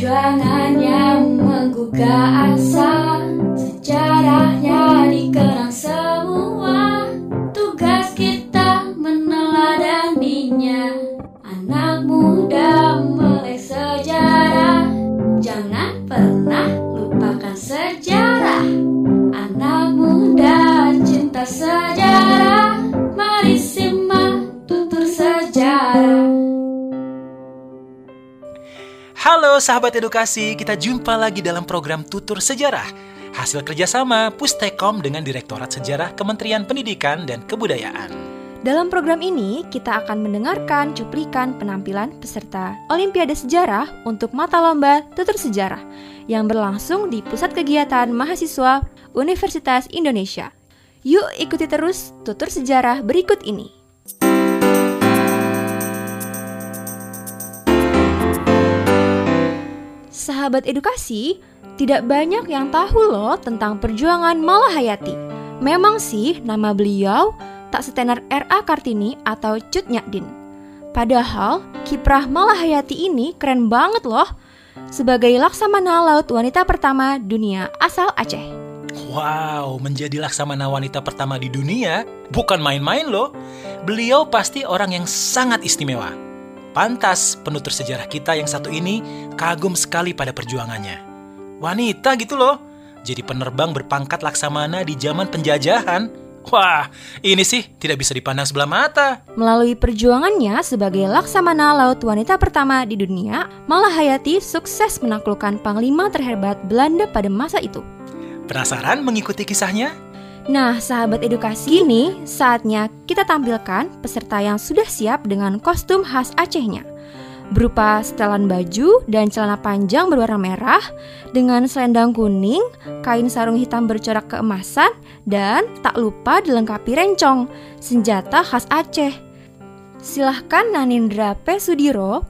Perjuangannya menggugah asa sahabat edukasi, kita jumpa lagi dalam program Tutur Sejarah. Hasil kerjasama Pustekom dengan Direktorat Sejarah Kementerian Pendidikan dan Kebudayaan. Dalam program ini, kita akan mendengarkan cuplikan penampilan peserta Olimpiade Sejarah untuk mata lomba Tutur Sejarah yang berlangsung di Pusat Kegiatan Mahasiswa Universitas Indonesia. Yuk ikuti terus Tutur Sejarah berikut ini. Sahabat edukasi, tidak banyak yang tahu loh tentang perjuangan Malahayati. Memang sih nama beliau tak setenar R.A. Kartini atau Cut Nyadin. Padahal kiprah Malahayati ini keren banget loh. Sebagai laksamana laut wanita pertama dunia asal Aceh. Wow, menjadi laksamana wanita pertama di dunia bukan main-main loh. Beliau pasti orang yang sangat istimewa. Pantas penutur sejarah kita yang satu ini kagum sekali pada perjuangannya. Wanita gitu loh. Jadi penerbang berpangkat laksamana di zaman penjajahan. Wah, ini sih tidak bisa dipandang sebelah mata. Melalui perjuangannya sebagai laksamana laut wanita pertama di dunia, Malahayati sukses menaklukkan panglima terhebat Belanda pada masa itu. Penasaran mengikuti kisahnya? Nah, sahabat edukasi, ini saatnya kita tampilkan peserta yang sudah siap dengan kostum khas Acehnya. Berupa setelan baju dan celana panjang berwarna merah dengan selendang kuning, kain sarung hitam bercorak keemasan, dan tak lupa dilengkapi rencong, senjata khas Aceh. Silahkan Nanindra P. Sudiro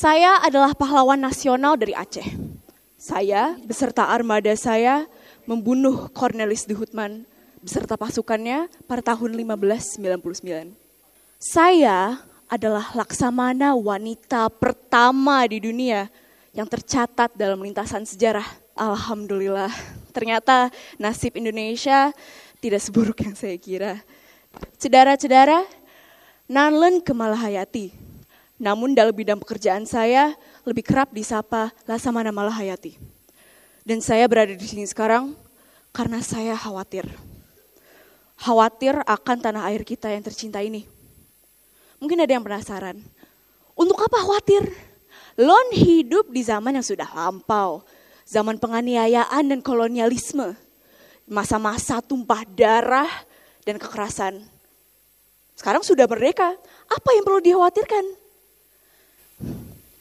Saya adalah pahlawan nasional dari Aceh. Saya beserta armada saya membunuh Cornelis de Houtman beserta pasukannya pada tahun 1599. Saya adalah laksamana wanita pertama di dunia yang tercatat dalam lintasan sejarah. Alhamdulillah, ternyata nasib Indonesia tidak seburuk yang saya kira. Cedara-cedara, Nanlen Kemalahayati. Namun dalam bidang pekerjaan saya lebih kerap disapa Laksamana Malahayati. Dan saya berada di sini sekarang karena saya khawatir. Khawatir akan tanah air kita yang tercinta ini. Mungkin ada yang penasaran. Untuk apa khawatir? Lon hidup di zaman yang sudah lampau. Zaman penganiayaan dan kolonialisme. Masa-masa tumpah darah dan kekerasan. Sekarang sudah merdeka. Apa yang perlu dikhawatirkan?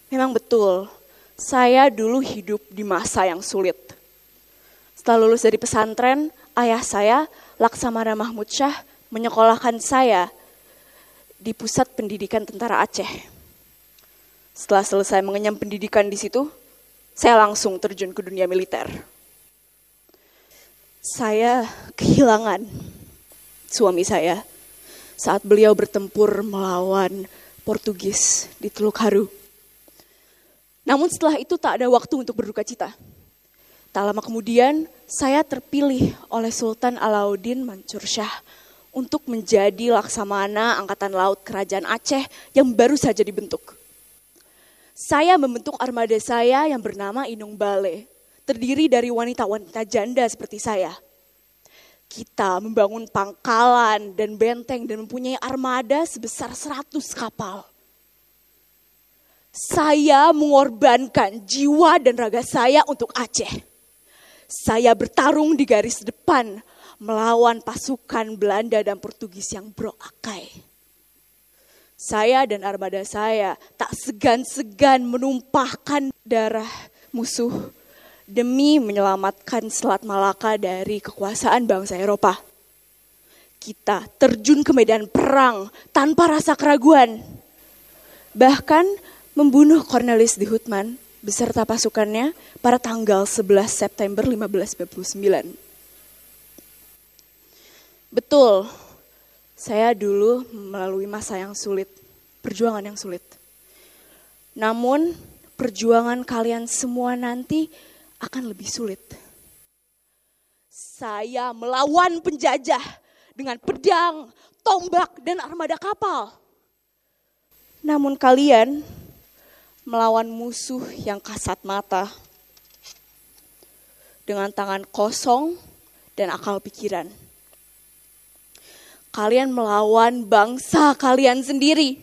Memang betul, saya dulu hidup di masa yang sulit. Setelah lulus dari pesantren, ayah saya, Laksamana Mahmud Syah, menyekolahkan saya di Pusat Pendidikan Tentara Aceh. Setelah selesai mengenyam pendidikan di situ, saya langsung terjun ke dunia militer. Saya kehilangan suami saya saat beliau bertempur melawan Portugis di Teluk Haru. Namun setelah itu tak ada waktu untuk berduka cita. Tak lama kemudian, saya terpilih oleh Sultan Alauddin Mansur Shah untuk menjadi laksamana Angkatan Laut Kerajaan Aceh yang baru saja dibentuk. Saya membentuk armada saya yang bernama Inung Bale, terdiri dari wanita-wanita janda seperti saya. Kita membangun pangkalan dan benteng dan mempunyai armada sebesar 100 kapal. Saya mengorbankan jiwa dan raga saya untuk Aceh. Saya bertarung di garis depan melawan pasukan Belanda dan Portugis yang berokai. Saya dan armada saya tak segan-segan menumpahkan darah musuh demi menyelamatkan Selat Malaka dari kekuasaan bangsa Eropa. Kita terjun ke medan perang tanpa rasa keraguan. Bahkan membunuh Cornelis de Houtman beserta pasukannya pada tanggal 11 September 1599. Betul, saya dulu melalui masa yang sulit, perjuangan yang sulit. Namun, perjuangan kalian semua nanti akan lebih sulit. Saya melawan penjajah dengan pedang, tombak, dan armada kapal. Namun kalian melawan musuh yang kasat mata dengan tangan kosong dan akal pikiran Kalian melawan bangsa kalian sendiri.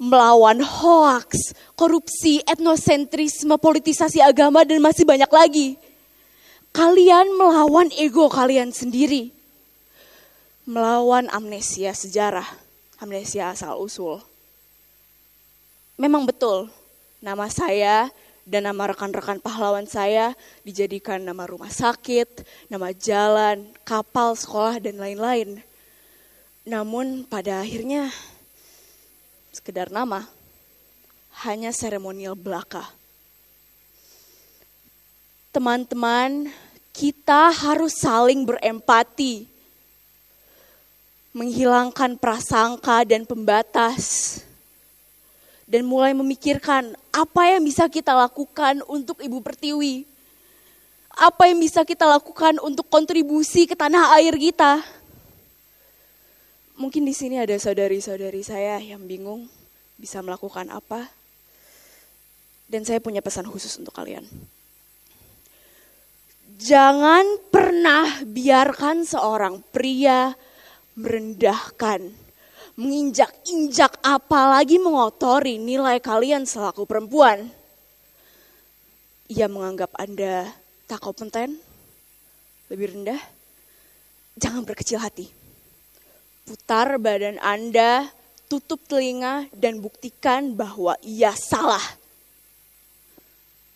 Melawan hoaks, korupsi, etnosentrisme, politisasi agama, dan masih banyak lagi. Kalian melawan ego kalian sendiri. Melawan amnesia sejarah, amnesia asal-usul. Memang betul, nama saya dan nama rekan-rekan pahlawan saya dijadikan nama rumah sakit, nama jalan, kapal, sekolah, dan lain-lain. Namun pada akhirnya sekedar nama, hanya seremonial belaka. Teman-teman, kita harus saling berempati, menghilangkan prasangka dan pembatas, dan mulai memikirkan apa yang bisa kita lakukan untuk Ibu Pertiwi, apa yang bisa kita lakukan untuk kontribusi ke tanah air kita Mungkin di sini ada saudari-saudari saya yang bingung bisa melakukan apa. Dan saya punya pesan khusus untuk kalian. Jangan pernah biarkan seorang pria merendahkan, menginjak-injak apalagi mengotori nilai kalian selaku perempuan. Ia menganggap Anda tak kompeten, lebih rendah. Jangan berkecil hati Putar badan Anda, tutup telinga, dan buktikan bahwa ia salah.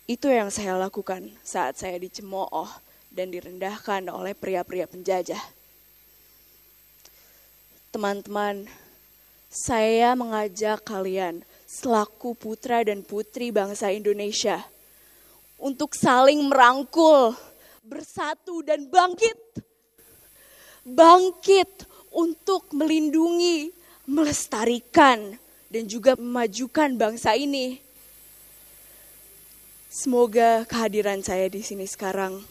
Itu yang saya lakukan saat saya dicemooh dan direndahkan oleh pria-pria penjajah. Teman-teman, saya mengajak kalian selaku putra dan putri bangsa Indonesia untuk saling merangkul, bersatu dan bangkit. Bangkit untuk melindungi, melestarikan, dan juga memajukan bangsa ini. Semoga kehadiran saya di sini sekarang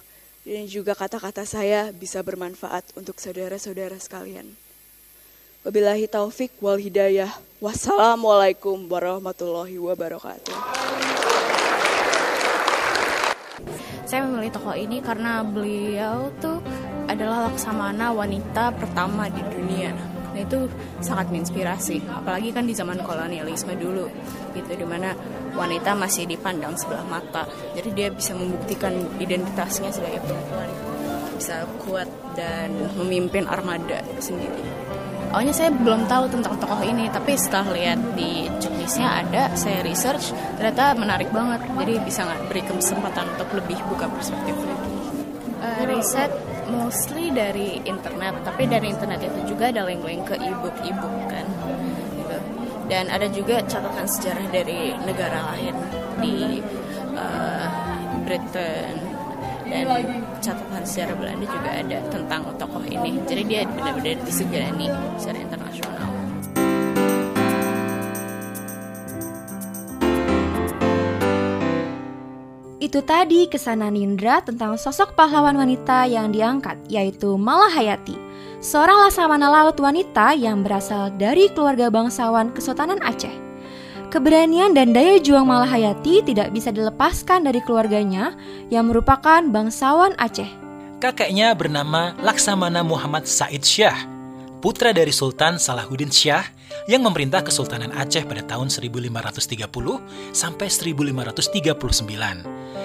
dan juga kata-kata saya bisa bermanfaat untuk saudara-saudara sekalian. Wabillahi taufik wal hidayah. Wassalamualaikum warahmatullahi wabarakatuh. Saya memilih tokoh ini karena beliau tuh adalah laksamana wanita pertama di dunia. Nah itu sangat menginspirasi, apalagi kan di zaman kolonialisme dulu, gitu di mana wanita masih dipandang sebelah mata. Jadi dia bisa membuktikan identitasnya sebagai perempuan, bisa kuat dan memimpin armada sendiri. Awalnya saya belum tahu tentang tokoh ini, tapi setelah lihat di checklistnya ada, saya research, ternyata menarik banget. Jadi bisa nggak beri kesempatan untuk lebih buka perspektif. Uh, riset mostly dari internet tapi dari internet itu juga ada link-link ke ebook ebook kan gitu dan ada juga catatan sejarah dari negara lain di uh, Britain dan catatan sejarah Belanda juga ada tentang tokoh ini jadi dia benar-benar disegani secara internasional Itu tadi kesanan Nindra tentang sosok pahlawan wanita yang diangkat, yaitu Malahayati, seorang laksamana laut wanita yang berasal dari keluarga bangsawan Kesultanan Aceh. Keberanian dan daya juang Malahayati tidak bisa dilepaskan dari keluarganya yang merupakan bangsawan Aceh. Kakeknya bernama Laksamana Muhammad Said Syah, putra dari Sultan Salahuddin Syah yang memerintah Kesultanan Aceh pada tahun 1530 sampai 1539.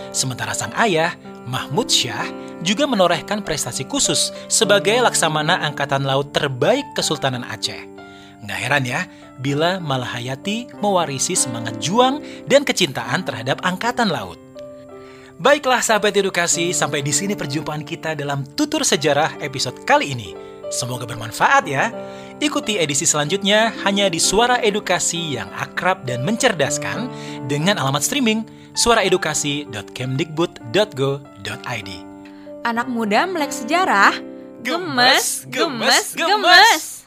Sementara sang ayah, Mahmud Syah, juga menorehkan prestasi khusus sebagai laksamana angkatan laut terbaik Kesultanan Aceh. Nggak heran ya, bila Malahayati mewarisi semangat juang dan kecintaan terhadap angkatan laut. Baiklah sahabat edukasi, sampai di sini perjumpaan kita dalam tutur sejarah episode kali ini. Semoga bermanfaat ya. Ikuti edisi selanjutnya hanya di Suara Edukasi yang akrab dan mencerdaskan dengan alamat streaming suaraedukasi.kemdikbud.go.id. Anak muda melek sejarah, Gemes, gemes, gemes. Tuturnya